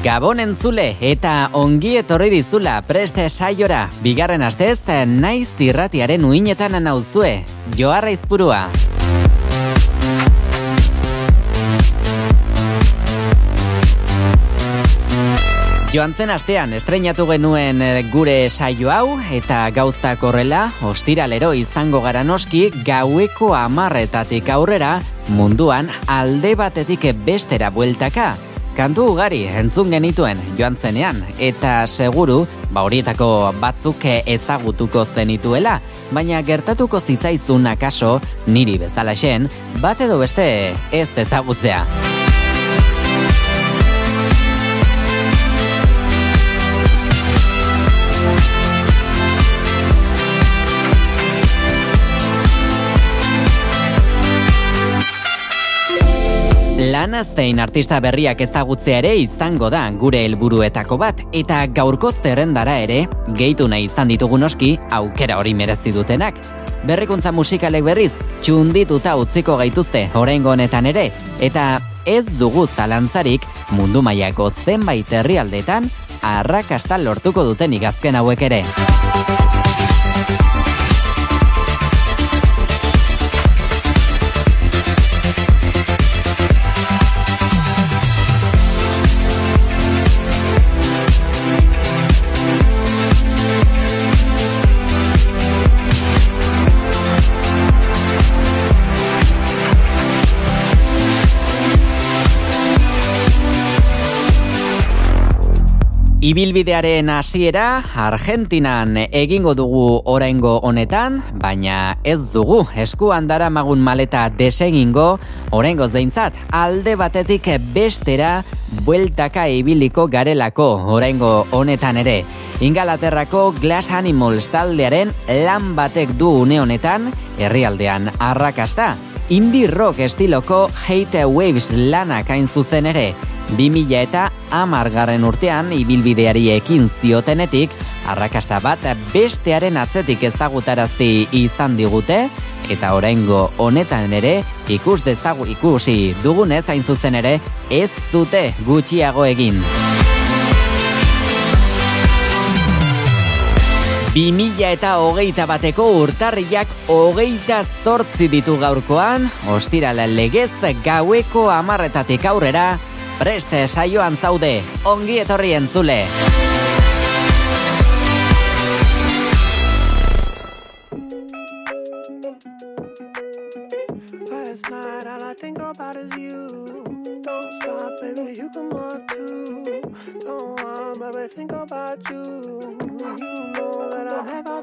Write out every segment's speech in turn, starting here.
Gabon entzule eta ongi etorri dizula preste saiora. Bigarren astez, naiz zirratiaren uinetan nauzue. Joarra izpurua. Joan zen astean estreinatu genuen eh, gure saio hau eta gauztak horrela, ostiralero izango gara noski gaueko amarretatik aurrera munduan alde batetik bestera bueltaka. Kantu ugari entzun genituen joan zenean eta seguru ba horietako batzuk ezagutuko zenituela, baina gertatuko zitzaizun akaso niri bezala xen, bat edo beste ez ezagutzea. Lana zein artista berriak ezagutzea ere izango da gure helburuetako bat eta gaurko zerrendara ere gehitu nahi izan ditugu noski aukera hori merezi dutenak. Berrikuntza musikalek berriz txundituta utziko gaituzte oraingo honetan ere eta ez dugu zalantzarik mundu mailako zenbait herrialdetan arrakasta lortuko duten igazken hauek ere. Ibilbidearen hasiera Argentinan egingo dugu oraingo honetan, baina ez dugu eskuan dara maleta desegingo oraingo zeintzat alde batetik bestera bueltaka ibiliko garelako oraingo honetan ere. Ingalaterrako Glass Animals taldearen lan batek du une honetan herrialdean arrakasta. Indie rock estiloko Hate Waves lanak hain zuzen ere, 2000 eta amargarren urtean ibilbideari ekin ziotenetik, arrakasta bat bestearen atzetik ezagutarazti izan digute, eta oraingo honetan ere, ikus dezagu ikusi dugunez hain zuzen ere, ez dute gutxiago egin. 2000 eta hogeita bateko urtarriak hogeita zortzi ditu gaurkoan, ostirala legez gaueko amarretatik aurrera, preste saioan zaude, ongi etorri entzule. Think about you. Don't stop, baby, you come on too. Go on, baby, think about you. You know that I have all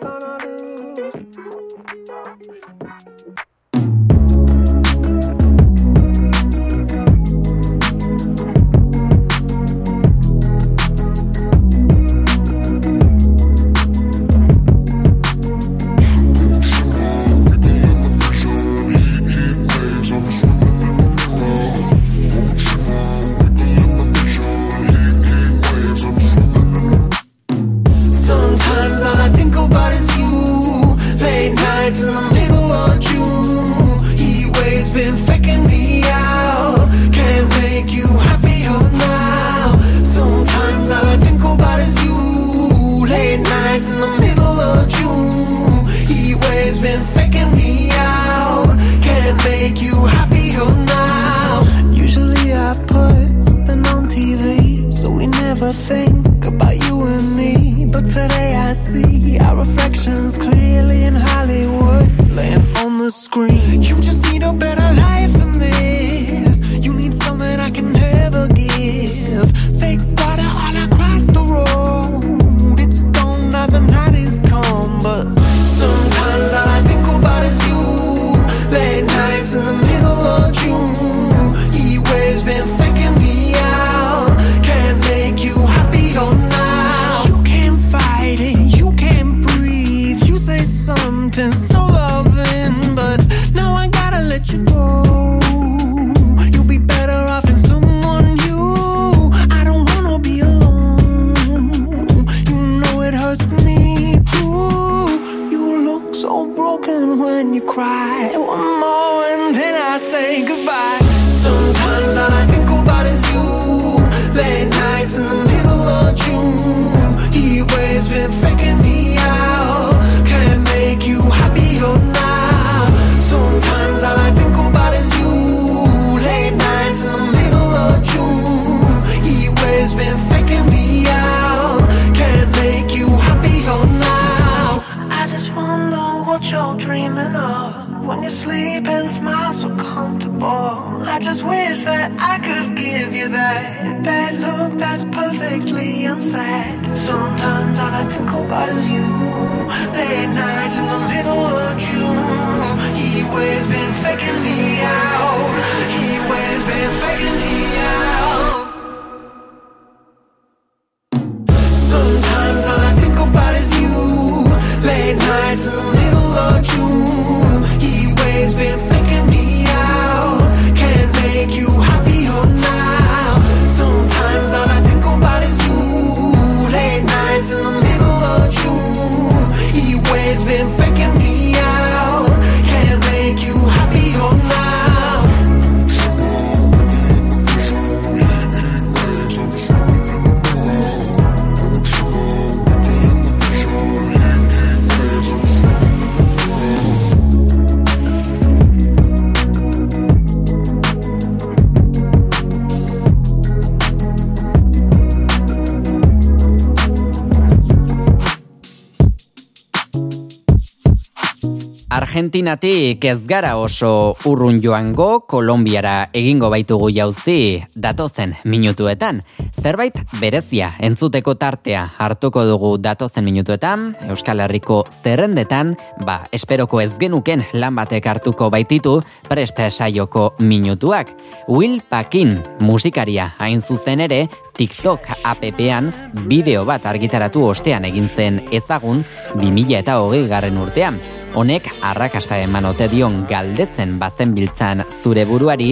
Argentinatik ez gara oso urrun joango Kolombiara egingo baitugu jauzi datozen minutuetan. Zerbait berezia entzuteko tartea hartuko dugu datozen minutuetan, Euskal Herriko zerrendetan, ba, esperoko ez genuken lan batek hartuko baititu preste saioko minutuak. Will Pakin musikaria hain zuzen ere, TikTok app-ean bideo bat argitaratu ostean egin zen ezagun 2000 eta hogei garren urtean. Honek arrakasta eman ote dion galdetzen bazen biltzan zure buruari,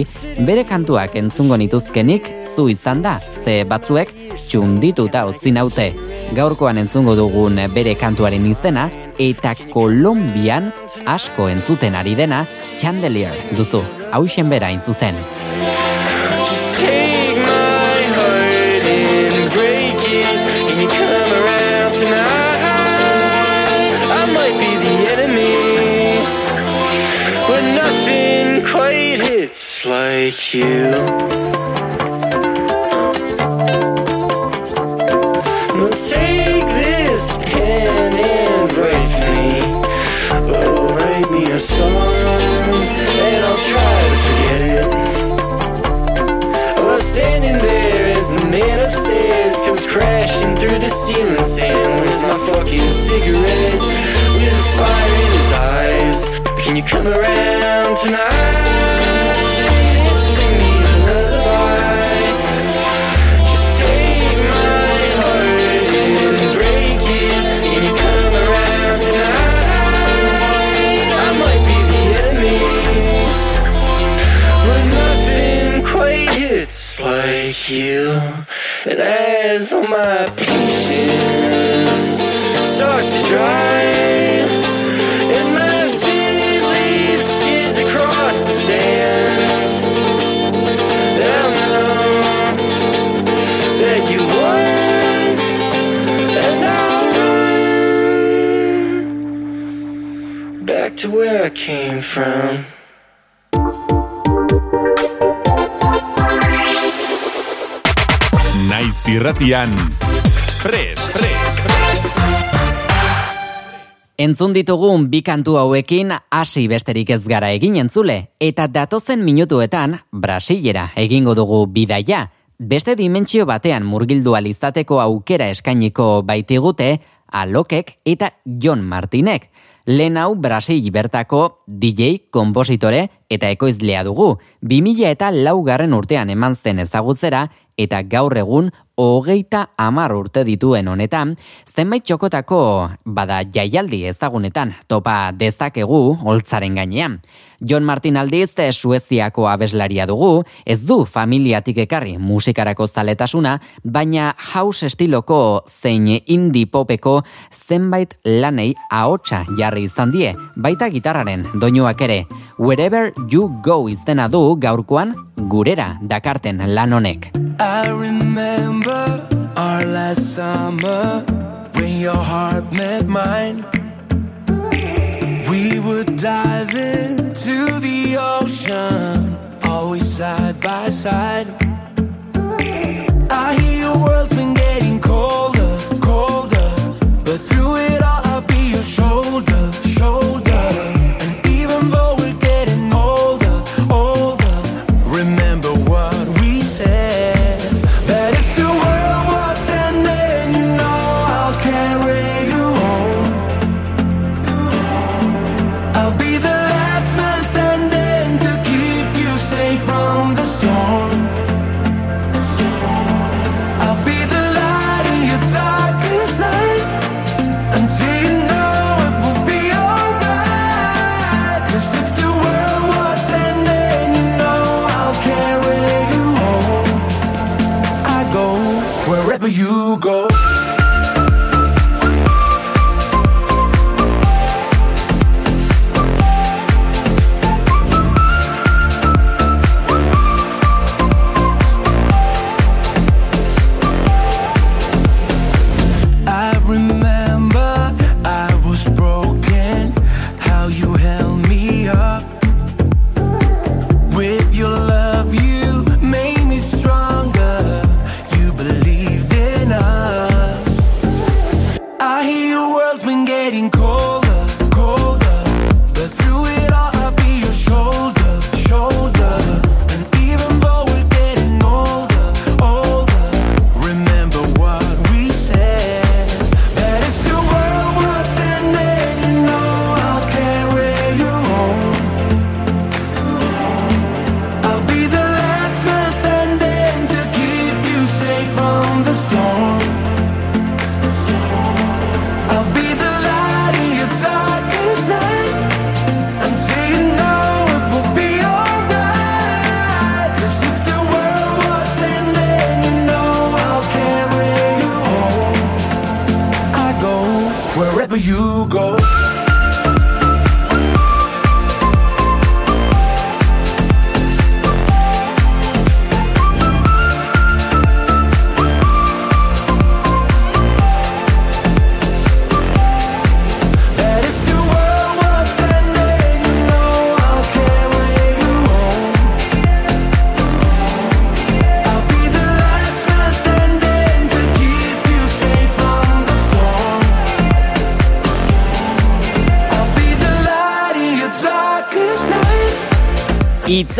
bere kantuak entzungo nituzkenik zu izan da, ze batzuek txundituta utzi naute. Gaurkoan entzungo dugun bere kantuaren izena, eta Kolombian asko entzuten ari dena, Chandelier duzu, hausen bera zuzen. Like you. Now take this pen and write me. Oh, write me a song, and I'll try to forget it. Was standing there as the man upstairs comes crashing through the ceiling, saying, Where's my fucking cigarette? With fire in his eyes. Can you come around tonight you. And as all my patience starts to dry, and my feet leave skids across the sand, then I'll know that you won, and I'll run back to where I came from. Irratian. Prez, prez, Entzun ditugun bi kantu hauekin hasi besterik ez gara egin entzule, eta datozen minutuetan Brasilera egingo dugu bidaia. Beste dimentsio batean murgildu alizateko aukera eskainiko baitigute Alokek eta Jon Martinek. Lehen hau Brasil bertako DJ, kompositore eta ekoizlea dugu. 2000 eta laugarren urtean eman zen ezagutzera eta gaur egun hogeita amar urte dituen honetan, zenbait txokotako bada jaialdi ezagunetan topa dezakegu holtzaren gainean. John Martin aldiz Sueziako abeslaria dugu, ez du familiatik ekarri musikarako zaletasuna, baina house estiloko zein indie popeko zenbait lanei ahotsa jarri izan die, baita gitarraren doinuak ere. Wherever you go izena du gaurkoan gurera dakarten lan honek. I remember our last summer when your heart met mine. We would dive into the ocean, always side by side. I hear your world's been getting colder,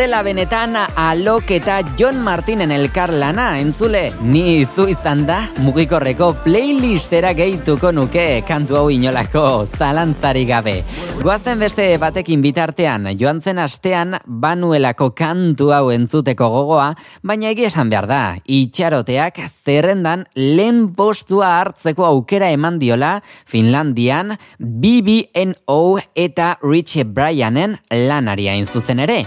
Itzela benetan alok eta John Martinen elkarlana entzule ni izu izan da mugikorreko playlistera gehituko nuke kantu hau inolako zalantzari gabe. Goazen beste batekin bitartean joan zen astean banuelako kantu hau entzuteko gogoa, baina egia esan behar da, itxaroteak zerrendan lehen postua hartzeko aukera eman diola Finlandian BBNO eta Richie Bryanen lanaria zuzen ere.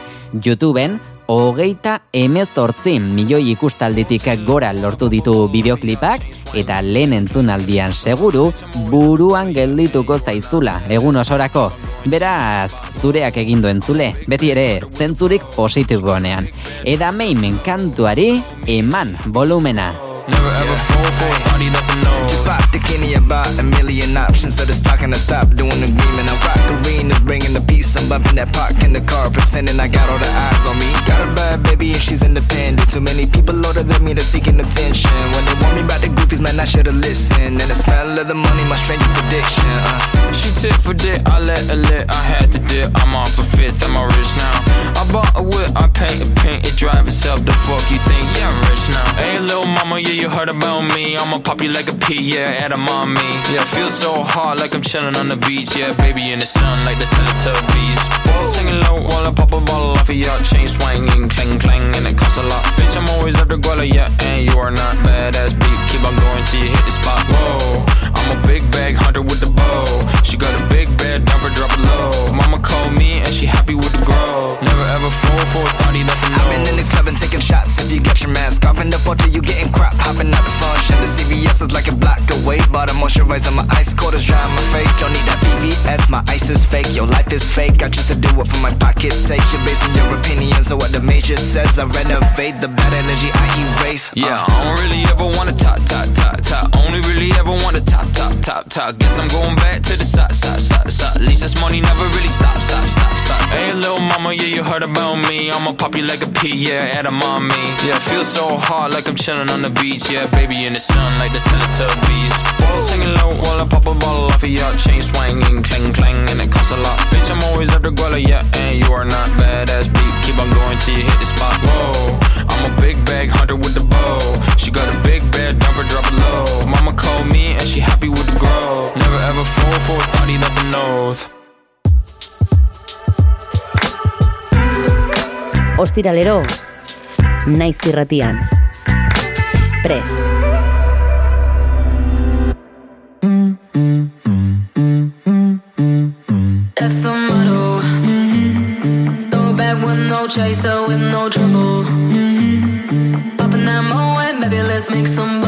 YouTubeen hogeita emezortzi milioi ikustalditik gora lortu ditu bideoklipak eta lehen entzunaldian seguru buruan geldituko zaizula egun osorako. Beraz, zureak egin duen beti ere zentzurik positibonean. Eda meimen kantuari eman volumena. Never ever fall for a party that's a no. Just pop the Kenny about a million options. So just talking to stop doing the agreement. I'm rock arenas, bringing the peace. I'm bumping that park in the car, pretending I got all the eyes on me. Got a bad baby and she's independent. Too many people older than me that's seeking attention. When they want me about the goofies, man, I should've listened. And the smell of the money, my strangest addiction. Uh. She tit for dick, I let her lit, I had to dip. I'm on for fifth, I'm rich now? I bought a whip, I paint a paint, it drive itself. The fuck you think? Yeah, I'm rich now. Hey, little mama, yeah, you heard about me. I'ma pop you like a pea, yeah, at a mommy. Yeah, feel so hot like I'm chilling on the beach. Yeah, baby in the sun like the Teletubbies. Whoa. Singing low while I pop a ball off of your chain swinging, clang clang, and it costs a lot. Bitch, I'm always after Guala, yeah, and you are not badass beat. Keep on going till you hit the spot. Whoa, I'm a big bag hunter with the bow. She got a big bed, drop her, drop her low. Mama called me and she happy with the grow. Never ever fall for a party, that's a no. I've been in the club and taking shots. If you get your mask off in the photo, you getting crap. Hopping out the function. The CVS is like a block away. But I'm moisturizing my ice quarters dry on my face. Don't need that VVS. My ice is fake. Your life is fake. I choose to do it for my pocket's sake. You're basing your opinions on what the major says. I renovate the bad energy I erase. Uh. Yeah, I don't really ever wanna top, top, top, top. Only really ever wanna top, top, top, top. Guess I'm going back to the side, side, side, side. At least this money never really stop, stop, stop, stop. Hey, little mama, yeah, you heard about me. I'ma pop you like a pea, yeah, at a mommy. Yeah, feel so hot like I'm chilling on the beach. Yeah, baby in the sun like the Teletubbies. While singing low while I pop a bottle off of your chain swinging, clang, clang, and it costs a lot. Bitch, I'm always after Guala, yeah, and you are not badass beat. Keep on going till you hit the spot. Whoa, I'm a big bag hunter with the bow. She got a big bed, dump her, drop it low. Mama called me and she happy with the grow. Never ever fall for a thotty, that's an oath. Ostiralero, naiz irratian. Prez. That's the motto. It back with no chaser, with no trouble. Popping that moe, baby, let's make some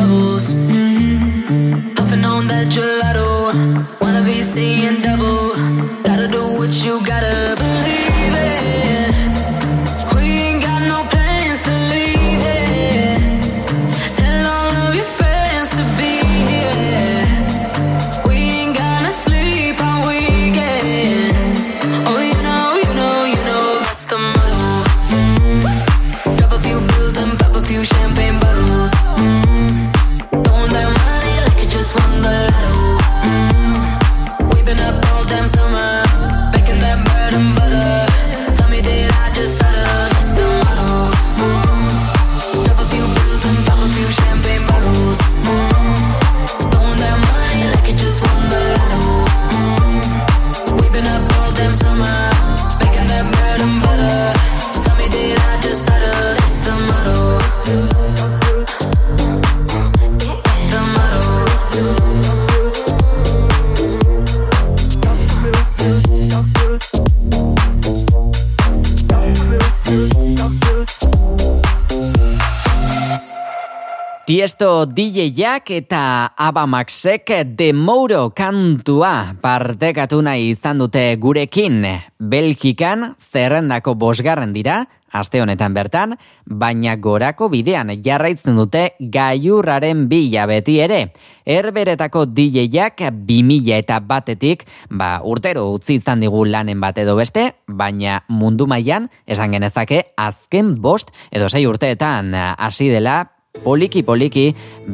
DJ-ak eta Abamaxek The Mouro kantua partekatu nahi izan dute gurekin. Belgikan zerrendako bosgarren dira, aste honetan bertan, baina gorako bidean jarraitzen dute gaiurraren bila beti ere. Erberetako DJ-ak 2000 eta batetik, ba, urtero utzi izan digu lanen bat edo beste, baina mundu mailan esan genezake azken bost edo sei urteetan hasi dela poliki-poliki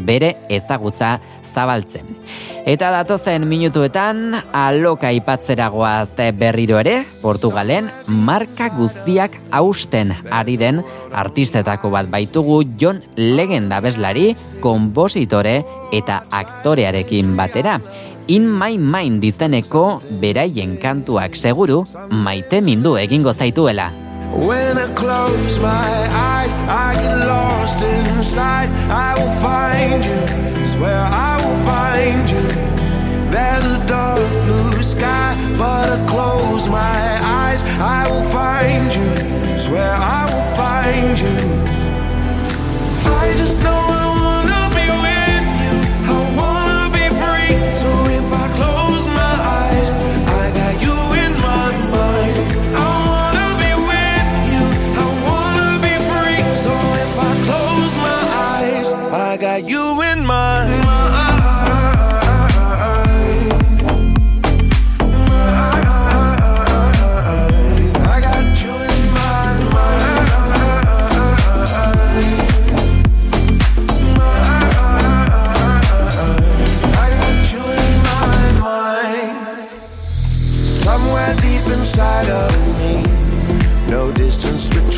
bere ezagutza zabaltzen. Eta datozen minutuetan aloka ipatzeragoaz berriro ere, Portugalen marka guztiak hausten ari den artistetako bat baitugu Jon Legenda bezlari, kompositore eta aktorearekin batera. In My Mind dizeneko beraien kantuak seguru maite mindu egingo zaituela. When I close my eyes, I get lost inside. I will find you, swear I will find you. There's a dark blue sky, but I close my eyes. I will find you, swear I will find you. I just know I wanna be with you. I wanna be free. So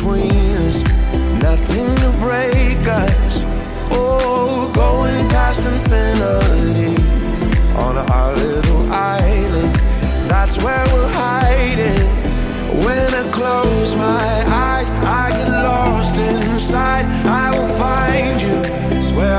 between us, nothing to break us. Oh, going past infinity on our little island. That's where we're hiding. When I close my eyes, I get lost inside. I will find you. Swear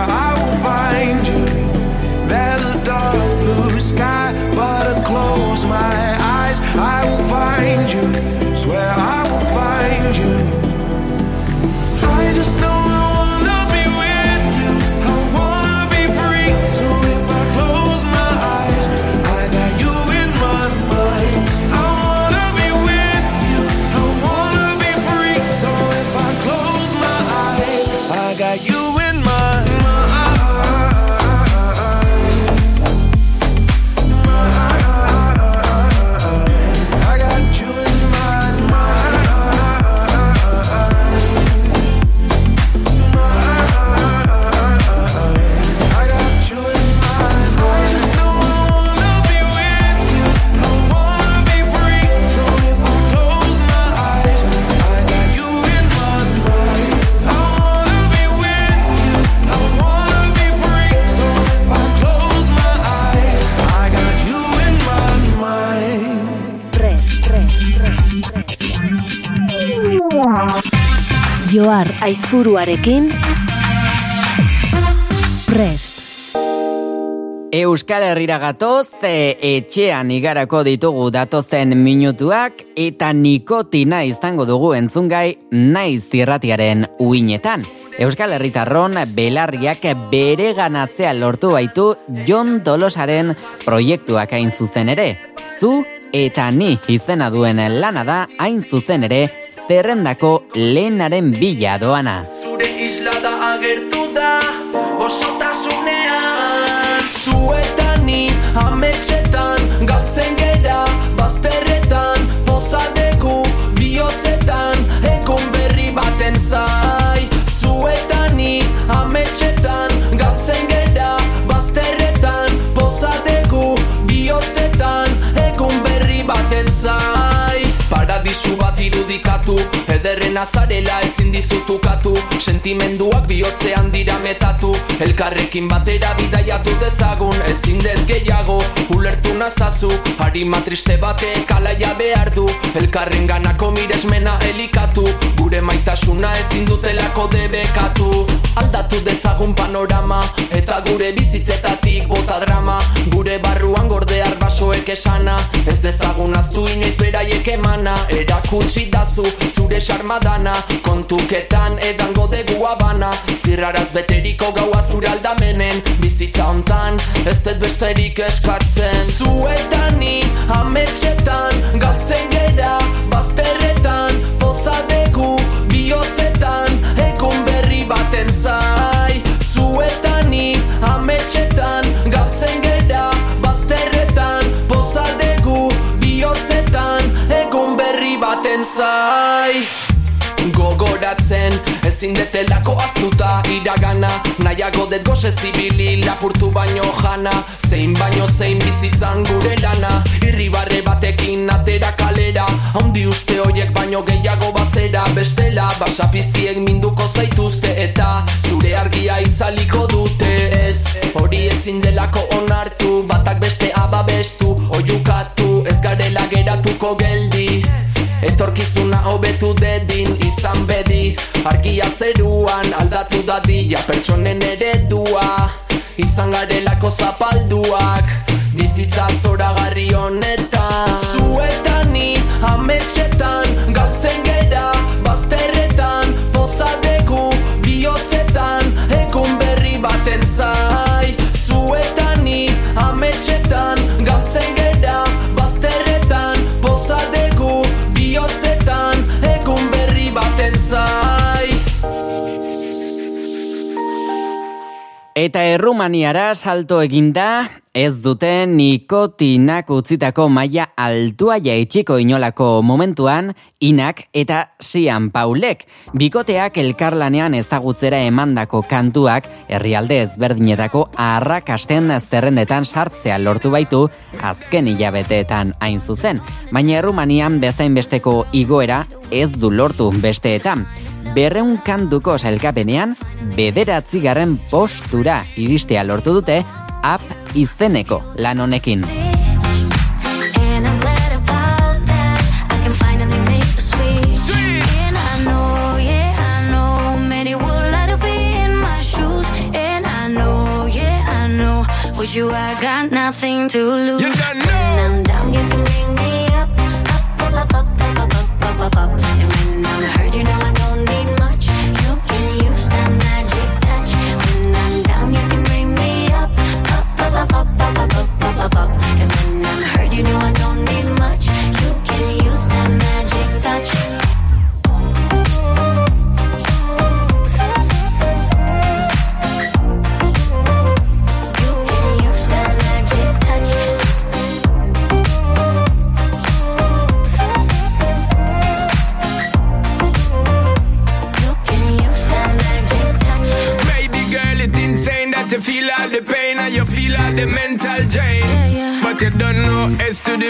aizuruarekin prest. Euskal Herrira gatoz, e, etxean igarako ditugu datozen minutuak eta nikotina izango dugu entzungai naiz zirratiaren uinetan. Euskal Herritarron belarriak bere ganatzea lortu baitu Jon Dolosaren proiektuak hain zuzen ere. Zu eta ni izena duen lana da hain zuzen ere zerrendako lehenaren bila doana. Zure isla da agertu da Osotasunean Zuetani ametxetan Galtzen gera bazterretan mato Ederren azarela ezin dizutukatu Sentimenduak bihotzean dira metatu. Elkarrekin batera bidaiatu dezagun Ezin dez gehiago. Ulertu nazazu Harima triste batek alaia behar du. Elkarren ganako miresmena elikatu. Gure maitasuna ezin dutelako debekatu. Aldatu dezagun panorama Eta gure bizitzetatik bota drama. Gure barruan gordear basoek esana. Ez dezagun aztu inoiz beraiek emana. Erakutsi dazu zure sarmadana Kontuketan edango degu abana Zirraraz beteriko gaua zure aldamenen. Bizitza hontan ez dut besterik eskatzen. Zuetani ametxetan galtzen gera Bazterretan pozadegu bihotzetan Egun berri baten zai. Zuetani ametxetan galtzen gera Bazterretan pozadegu bihotzetan Egun berri baten zai Gogoratzen ezin detelako aztuta iragana. Nahiago dut goze zibili lapurtu baino jana. Zein baino zein bizitzan gure lana. Irribarre batekin atera kalera. Haundi uste hoiek baino gehiago bazera. Bestela basapiztiek minduko zaituzte. Eta zure argia itzaliko dute Ez. Hori ezin delako onartu. Batak beste ababestu oiukatu. Ez garela geratuko geldi. Etorkizuna hobetu dedin izan bedi. Argia zeruan aldatu dadila pertsonen eredua. Izan garelako zapalduak Bizitza zoragarri honetan. Zuetani ametxetan galtzen gera Bazterretan pozadegu bihotzetan Egun berri baten zai. Zuetani ametxetan Eta errumaniara salto eginda, ez dute nikotinak utzitako maila altua jaitsiko inolako momentuan, inak eta sian paulek. Bikoteak elkarlanean ezagutzera emandako kantuak herrialde ezberdinetako arrakasten zerrendetan sartzea lortu baitu azken hilabeteetan hain zuzen. Baina errumanian bezain besteko igoera ez du lortu besteetan berreun kantuko sailkapenean bederatzi garren postura iristea lortu dute ap izeneko lan honekin. With you I got nothing to lose. You don't know. When I'm down, you can bring me up, up, up, up, up, up, up, up, up, up. up, up, up, up, up, up, and then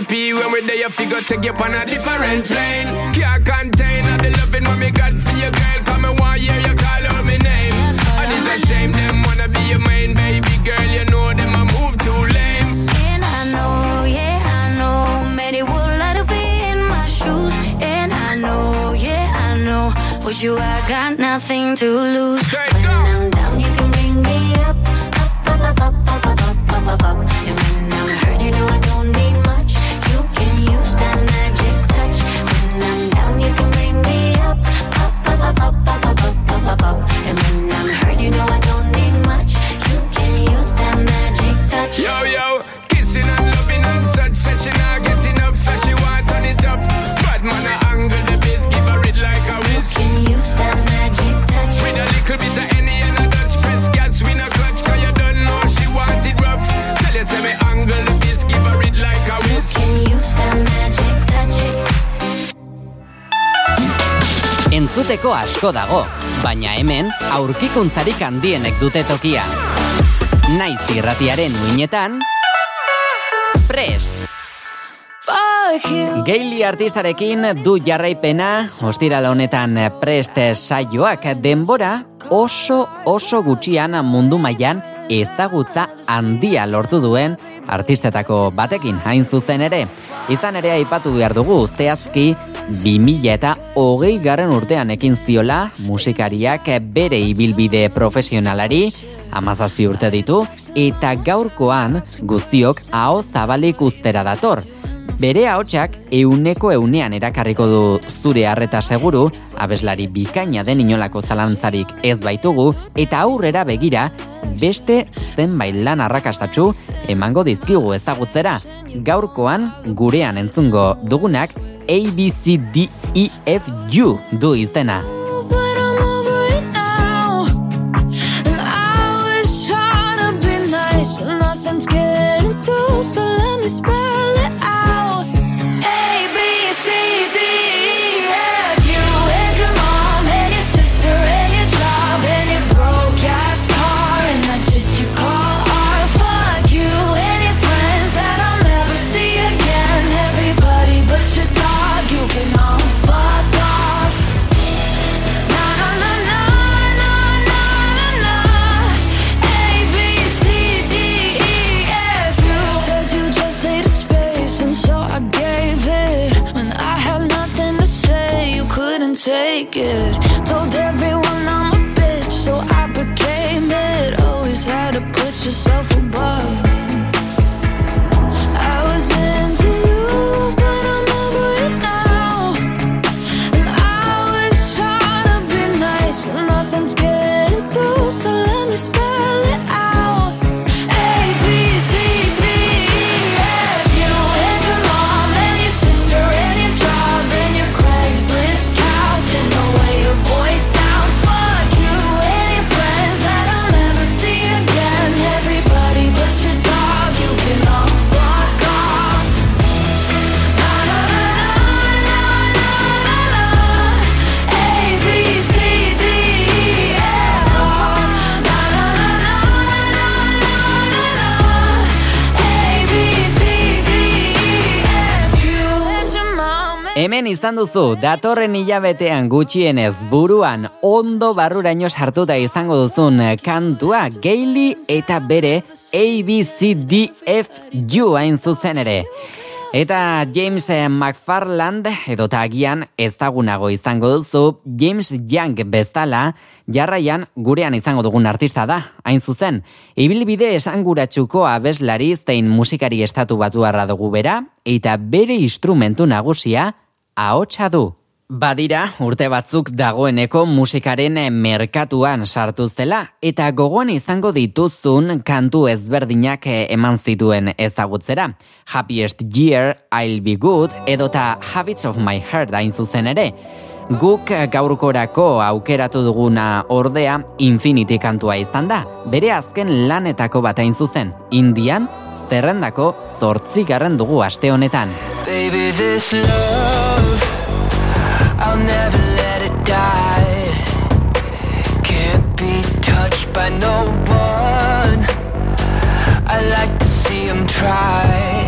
S to the P when we're there, you figure take you on a different plane. Can't contain all the loving what me got for your girl. Come and one year you call out my name. And it's a shame them wanna be your main baby girl. You know them a move too lame. And I know, yeah, I know, many would like to be in my shoes. And I know, yeah, I know, for you I got nothing to lose. Straight When. I'm down, you can bring me up, up, up, up, up, up, up, up, up, up. Entzuteko asko dago, baina hemen aurkikuntzarik handienek dute tokia. Naiz irratiaren uinetan, prest! Geili artistarekin du jarraipena, ostiral honetan prest saioak denbora oso oso gutxian mundu mailan ezagutza handia lortu duen artistetako batekin hain zuzen ere. Izan ere aipatu behar dugu zehazki 2000 eta hogei garren urtean ekin ziola musikariak bere ibilbide profesionalari amazazpi urte ditu eta gaurkoan guztiok aho zabalik ustera dator. Bere ahotsak euneko eunean erakarriko du zure harreta seguru, abeslari bikaina den inolako zalantzarik ez baitugu, eta aurrera begira beste zenbait lan arrakastatsu emango dizkigu ezagutzera. Gaurkoan gurean entzungo dugunak ABCDEFU du izena. Izan duzu, datorren hilabetean gutxienez buruan ondo barruraino sartuta izango duzun kantua Gaili eta bere ABCDFU hain zuzen ere. Eta James McFarland edota agian ezagunago izango duzu James Young bezala jarraian gurean izango dugun artista da, hain zuzen. Ibilbide esanguratsuko abeslari zein musikari estatu batuarra dugu bera eta bere instrumentu nagusia ahotsa du. Badira, urte batzuk dagoeneko musikaren merkatuan sartu zela eta gogoan izango dituzun kantu ezberdinak eman zituen ezagutzera. Happiest Year, I'll Be Good edota Habits of My Heart hain zuzen ere. Guk gaurkorako aukeratu duguna ordea Infinity kantua izan da. Bere azken lanetako bat hain zuzen. Indian, zerrendako zortzigarren dugu aste honetan. Baby, this love, I'll never let it die. Can't be touched by no one. I like to see him try.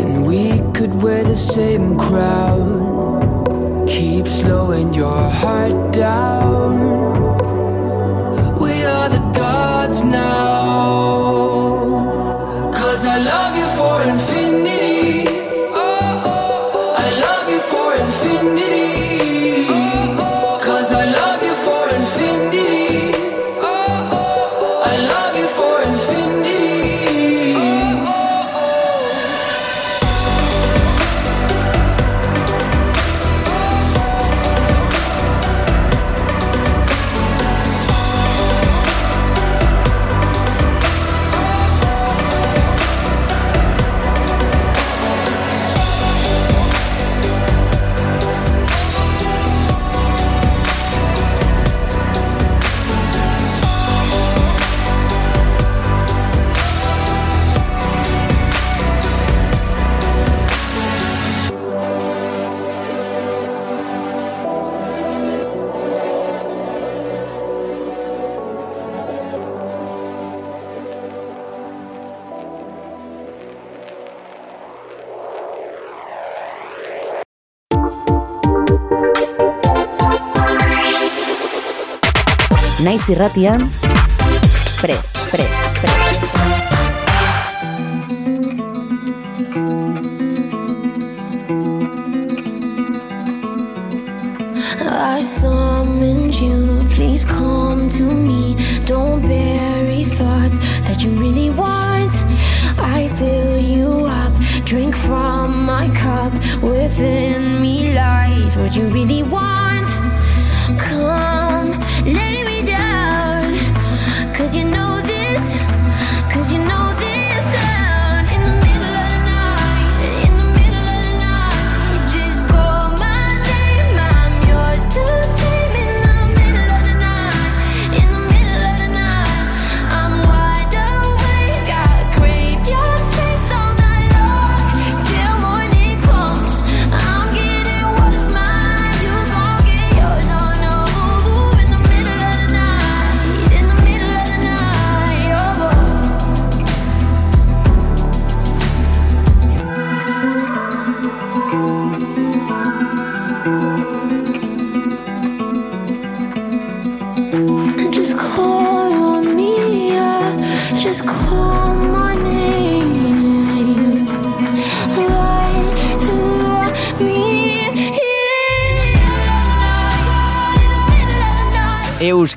And we could wear the same crown. Keep slowing your heart down. We are the gods now. Cause I love you for infinity. naiz irratian, pre, pre, pre. I summoned you, please come to me. Don't bury thoughts that you really want. I fill you up, drink from my cup. Within me lies what you really want.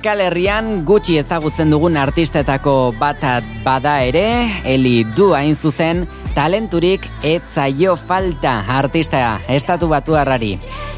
Euskal Herrian gutxi ezagutzen dugun artistetako bat bada ere, Eli du hain zuzen, talenturik etzaio falta artista estatu batu harrari.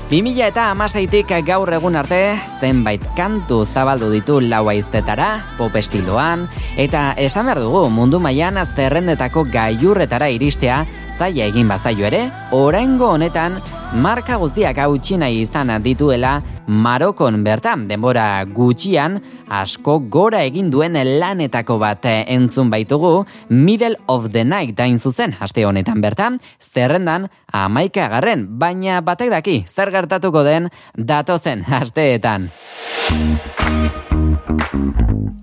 2000 eta amaseitik gaur egun arte, zenbait kantu zabaldu ditu laua iztetara, pop estiloan, eta esan behar dugu mundu mailan zerrendetako gaiurretara iristea, zaila egin bazaio ere, oraingo honetan, marka guztiak hau izan dituela, Marokon bertan denbora gutxian asko gora egin duen lanetako bat entzun baitugu Middle of the Night dain zuzen aste honetan bertan zerrendan amaika garren baina batek daki zer gertatuko den datozen asteetan.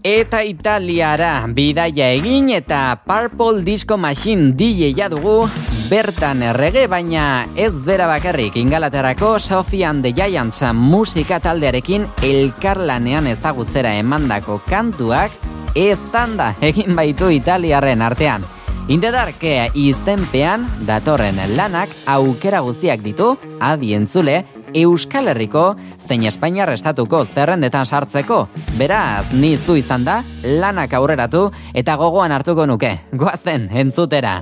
Eta Italiara bidaia egin eta Purple Disco Machine DJ dugu bertan errege baina ez zera bakarrik ingalaterako Sofian de Giants musika taldearekin elkarlanean ezagutzera emandako kantuak ez tanda egin baitu Italiarren artean. Indedarke izenpean datorren lanak aukera guztiak ditu adientzule Euskal Herriko zein Espainiar estatuko zerrendetan sartzeko. Beraz, nizu izan da, lanak aurreratu eta gogoan hartuko nuke. Goazen, entzutera.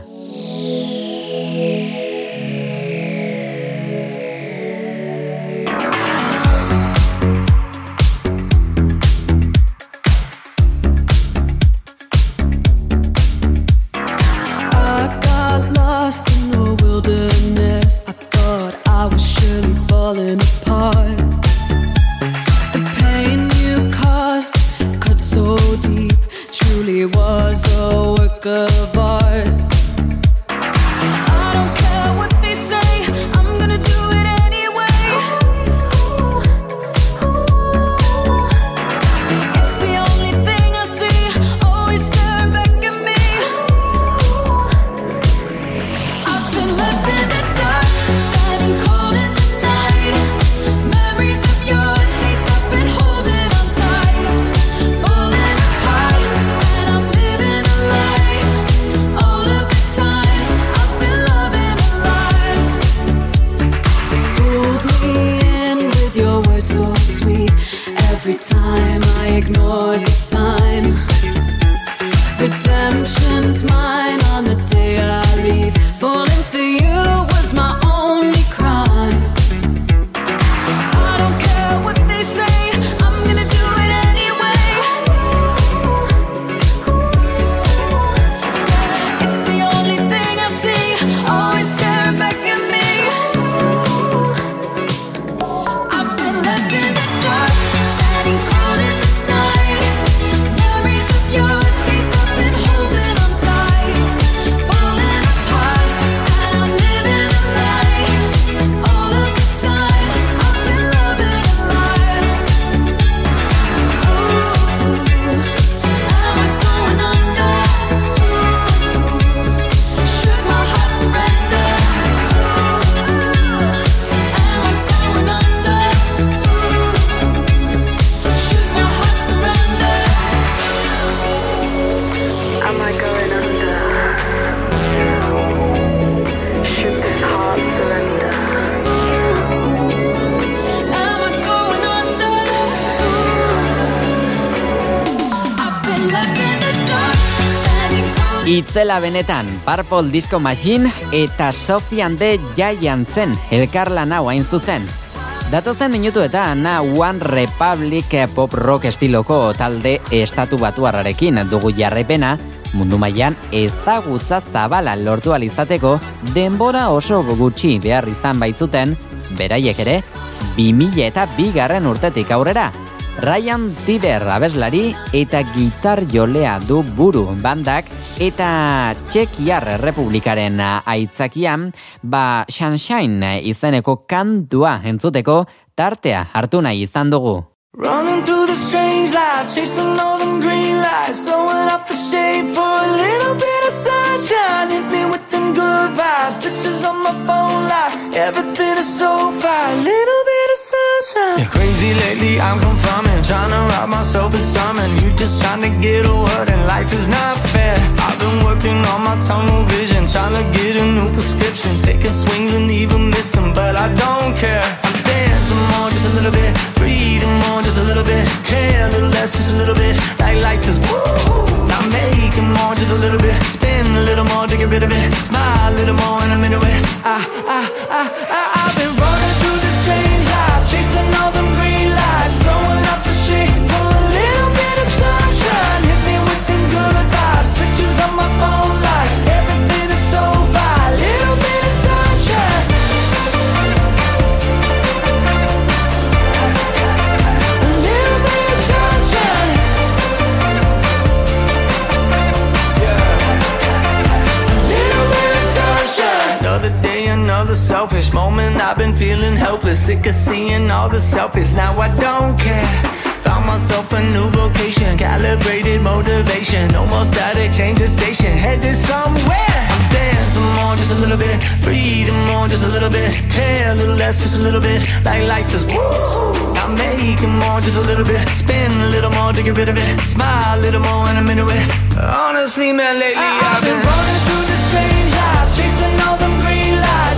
Itzela benetan, Purple Disco Machine eta Sofian de Giantsen elkarlan hau hain zuzen. Datozen minutu eta na One Republic pop rock estiloko talde estatu batuarrarekin dugu jarraipena, mundu mailan ezagutza zabala lortu alizateko denbora oso gutxi behar izan baitzuten, beraiek ere, 2000 eta bigarren urtetik aurrera, Ryan Tider abeslari eta gitar jolea du buru bandak eta Txekiar Republikaren aitzakian ba Sunshine izeneko kantua entzuteko tartea hartu nahi izan dugu. Running through the strange life, chasing them green lights, throwing up the shade for a little bit of sunshine. Hit me with them good vibes, pictures on my phone life, everything is so fine. Little bit of. Yeah, crazy lately, I'm confirming, trying to rob myself of something. You just trying to get a word, and life is not fair. I've been working on my tunnel vision, trying to get a new prescription, taking swings and even missing, but I don't care. I'm dancing more, just a little bit, breathing more, just a little bit, care a little less, just a little bit. Like life is woo. Make it more, just a little bit. Spin a little more to get rid of it. Smile a little more and I'm in a minute. With I, I, I, I, I've been running selfish moment. I've been feeling helpless, sick of seeing all the selfies. Now I don't care. Found myself a new vocation, calibrated motivation. No more static, change the station, headed somewhere. I'm dancing more, just a little bit. Breathing more, just a little bit. Care a little less, just a little bit. Like life is woo. I'm making more, just a little bit. Spin a little more to get rid of it. Smile a little more in a minute. With honestly, man, lately I've been running through this strange life, chasing all them green lights,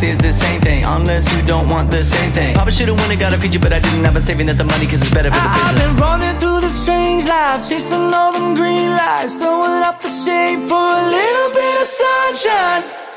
Is the same thing, unless you don't want the same thing. Probably should've won it, got a feature, but I didn't. I've been saving up the money cause it's better for the business. I've been running through the strange life, chasing all them green lights, throwing up the shade for a little bit of sunshine.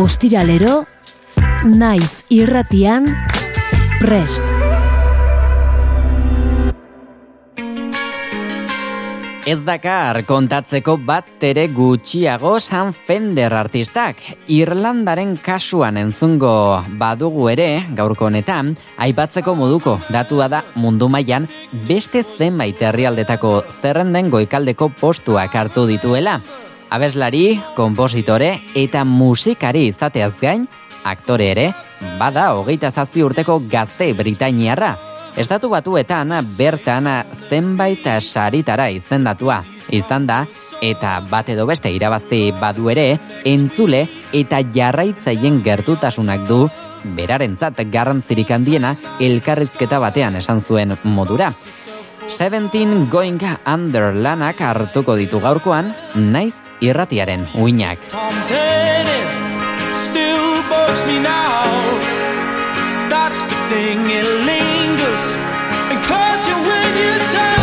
Ostiralero, naiz irratian, prest. Ez dakar kontatzeko bat ere gutxiago San Fender artistak. Irlandaren kasuan entzungo badugu ere, gaurko honetan, aipatzeko moduko datua da mundu mailan beste zenbait herrialdetako zerrenden goikaldeko postuak hartu dituela. Abeslari, kompositore eta musikari izateaz gain, aktore ere, bada hogeita zazpi urteko gazte Britainiarra. Estatu batuetan bertan zenbait saritara izendatua izan da eta bat edo beste irabazi badu ere entzule eta jarraitzaien gertutasunak du berarentzat garrantzirik handiena elkarrizketa batean esan zuen modura. Seventeen Going Under lanak hartuko ditu gaurkoan, naiz irratiaren uinak. Still bugs me now. That's the thing, it lingers and calls you when you're down.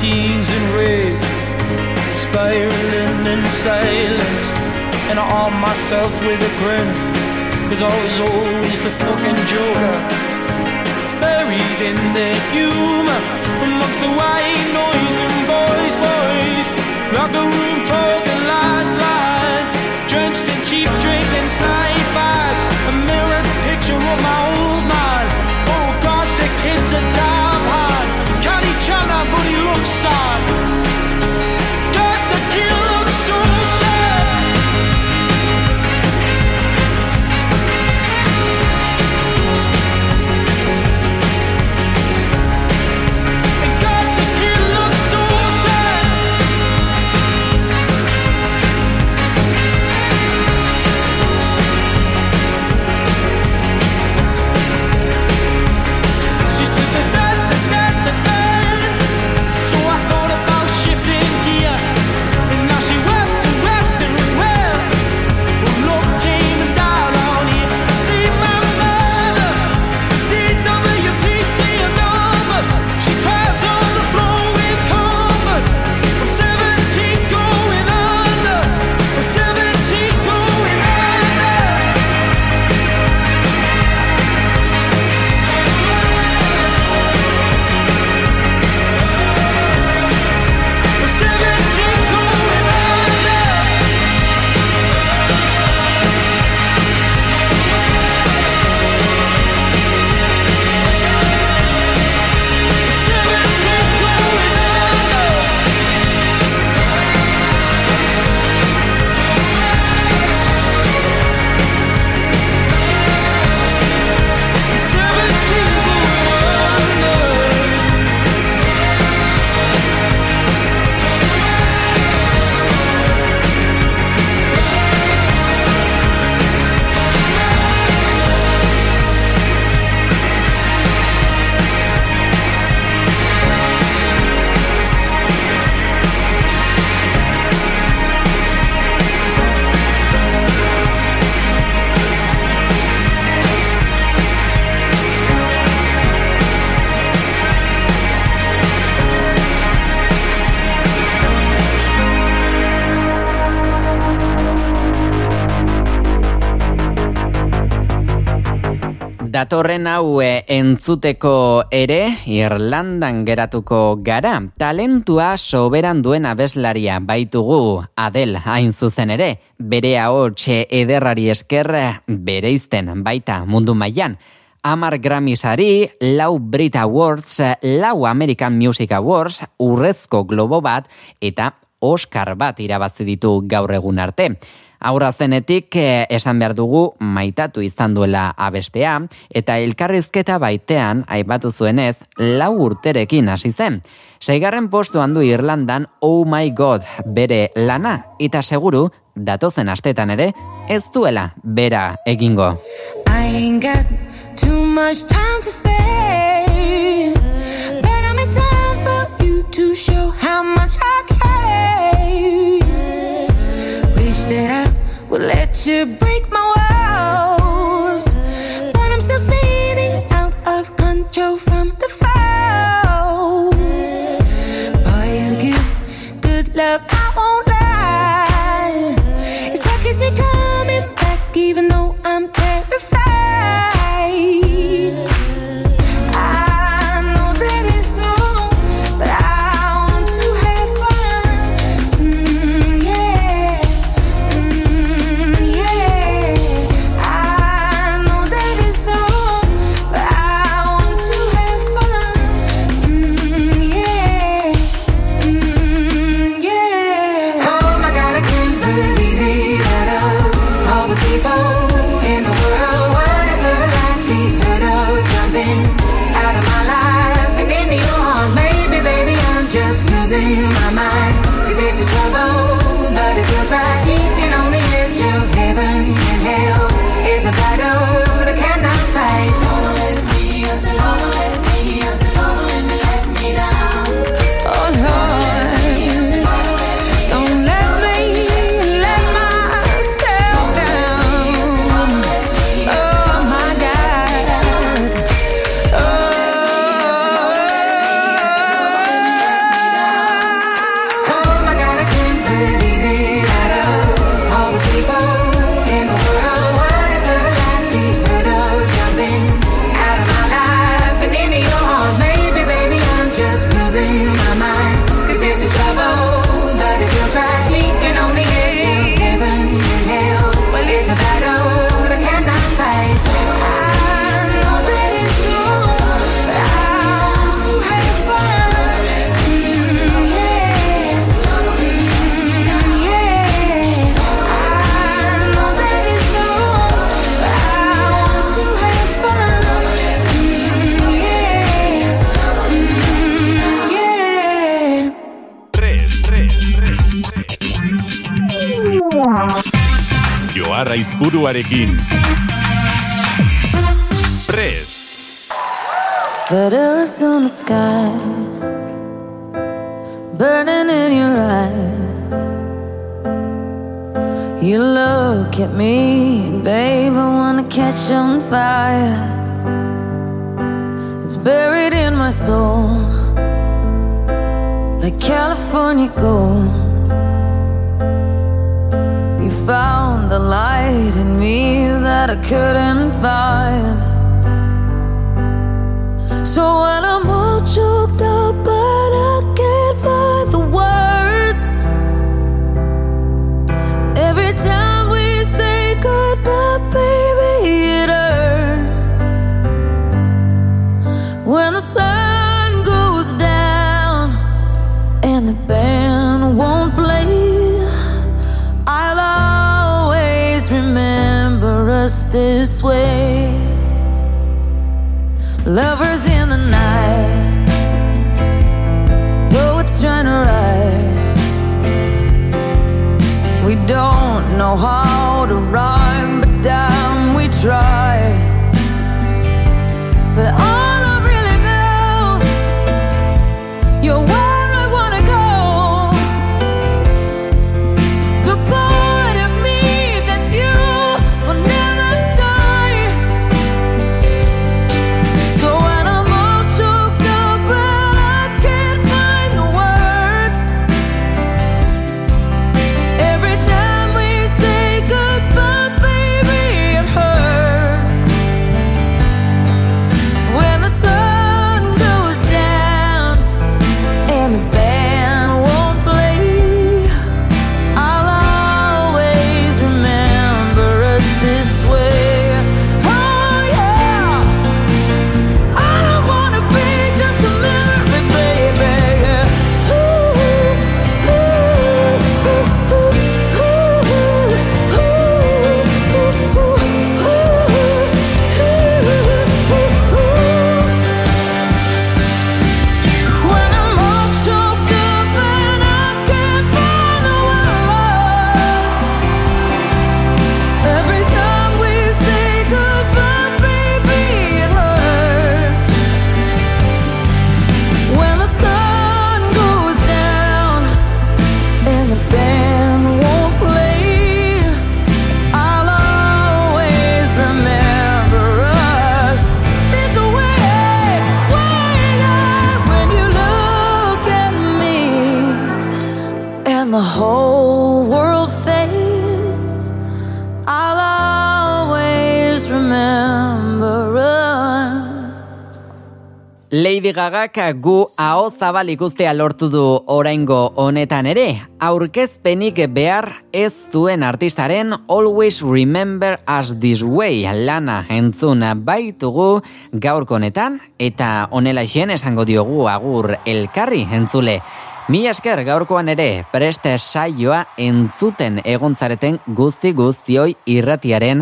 Teens in rage, spiraling in silence, and I arm myself with a grin, cause I was always the fucking joker. Buried in their humor, amongst the white noise and boys, boys, locker room talking lights, lights, drenched in cheap drink and snide bags, a mirrored picture of my own Datorren hau eh, entzuteko ere Irlandan geratuko gara. Talentua soberan duen abeslaria baitugu Adel hain zuzen ere. Bere txe ederrari esker bereizten baita mundu mailan. Amar Grammysari, lau Brit Awards, lau American Music Awards, urrezko globo bat eta Oscar bat irabazi ditu gaur egun arte. Aurra zenetik eh, esan behar dugu maitatu izan duela abestea eta elkarrizketa baitean aipatu zuenez lau urterekin hasi zen. Seigarren postu handu Irlandan Oh My God bere lana eta seguru datozen astetan ere ez duela bera egingo. I ain't got too much time to spare But I'm in time for you to show how much I care that I would let you break my walls. But I'm still spinning out of control from the in your eyes. You look at me, babe, I wanna catch on fire. It's buried in my soul, like California gold. You found the light in me that I couldn't find. So when I'm all choked up, us this way. Lovers in the night, though it's trying to ride. We don't know how to rhyme, but damn, we try. But I Lady Gagak gu aho zabal ikustea lortu du oraingo honetan ere, aurkezpenik behar ez zuen artistaren Always Remember Us This Way lana entzun baitugu gaurko honetan, eta honela esango diogu agur elkarri entzule. Mi esker gaurkoan ere preste saioa entzuten egontzareten guzti guztioi irratiaren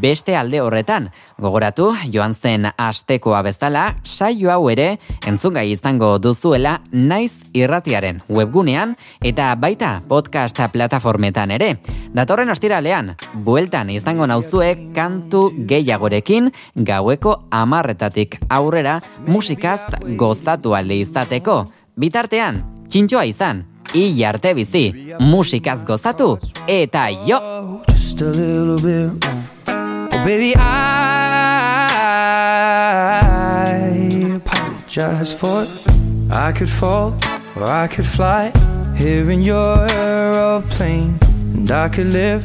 beste alde horretan. Gogoratu, joan zen astekoa bezala, saio hau ere entzungai izango duzuela naiz irratiaren webgunean eta baita podcasta plataformetan ere. Datorren ostiralean, bueltan izango nauzue kantu gehiagorekin gaueko amarretatik aurrera musikaz gozatu alde izateko. Bitartean, txintxoa izan, i jarte bizi, musikaz gozatu, eta jo! Just a little bit oh, Baby, I, I apologize for it. I could fall or I could fly Here in your aeroplane And I could live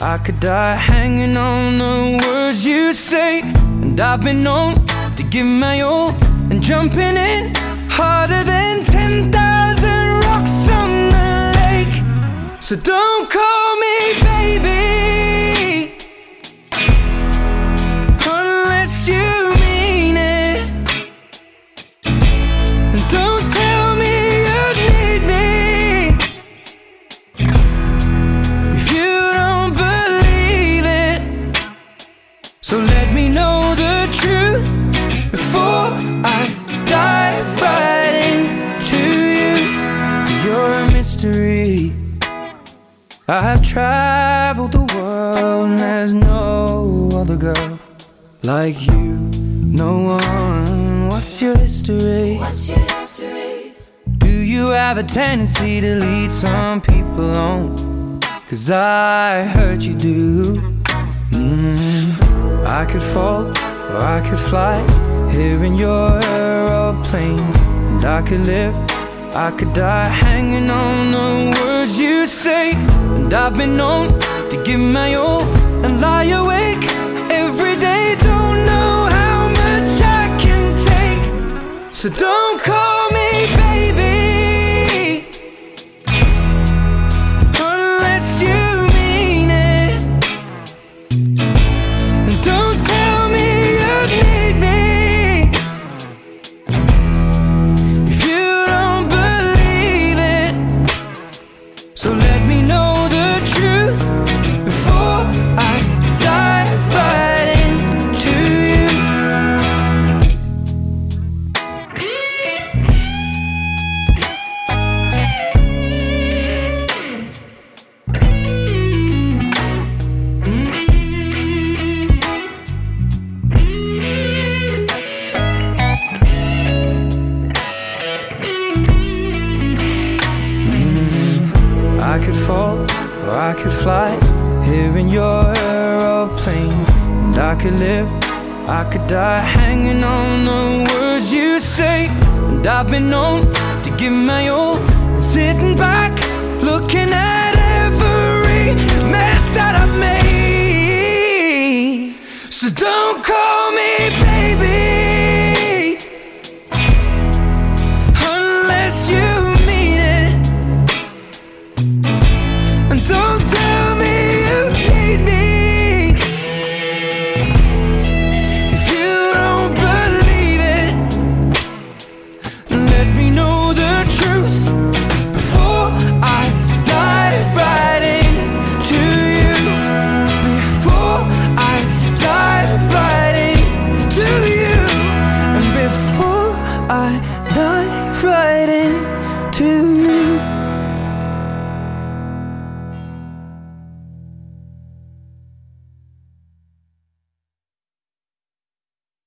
I could die hanging on the words you say And I've been known to give my all And jumping in harder than 10,000 So don't call me baby I've traveled the world and there's no other girl like you. No one. What's your history? What's your history? Do you have a tendency to lead some people on? Cause I heard you do. Mm. I could fall or I could fly here in your aeroplane. And I could live, I could die hanging on the words you say. And I've been known to give my all and lie awake every day. Don't know how much I can take. So don't call